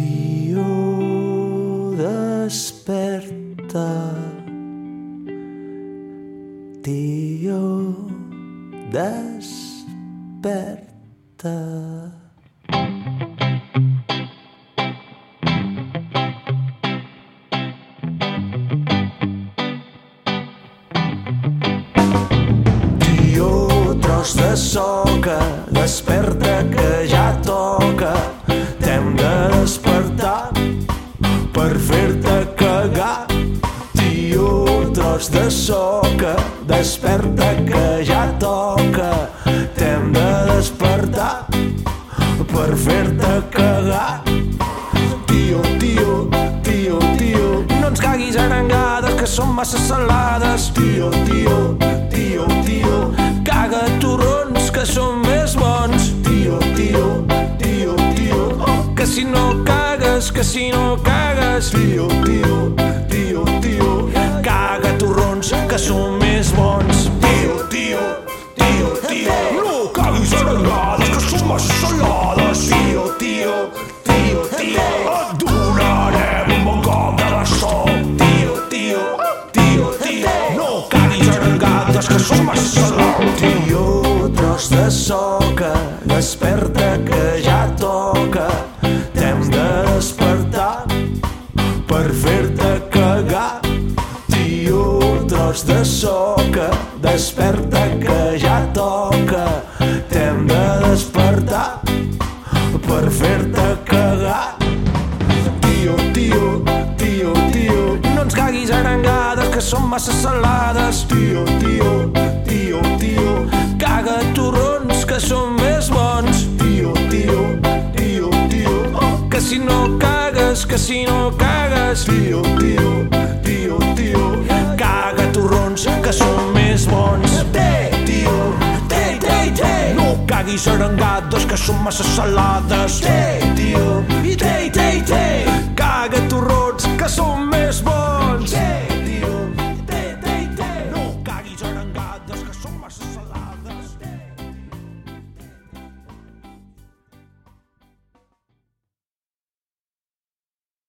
Tio, desperta. Tio, desperta. Tio, tros de soca, desperta que ja toca. Per fer-te cagar. Tio, tros de soca, desperta que ja toca. T'hem de despertar per fer-te cagar. Tio, tio, tio, tio, no ens caguis arengades que són massa salades. Tio, tio, tio, tio, caga torrons que són cagues, que si no cagues. Tio, tio, tio, tio, caga torrons que són més bons. Tio, tio, tio, tio, no caguis arengades que són massa salades. Tio, tio, tio, tio, et donarem un bon cop de bastó. Tio, tio, tio, tio, no caguis arengades que són massa salades. Tio, tros de soca, desperta que ja toca. Tros de soca, desperta que ja toca. T'hem de despertar per fer-te cagar. Tio, tio, tio, tio, no ens caguis arengades que són massa salades. Tio, tio, tio, tio, caga torrons que són més bons. Tio, tio, tio, tio, que si no cagues, que si no cagues. Tio, tio, tio, aguis arengados que són massa salades. Té, tio, i té, té.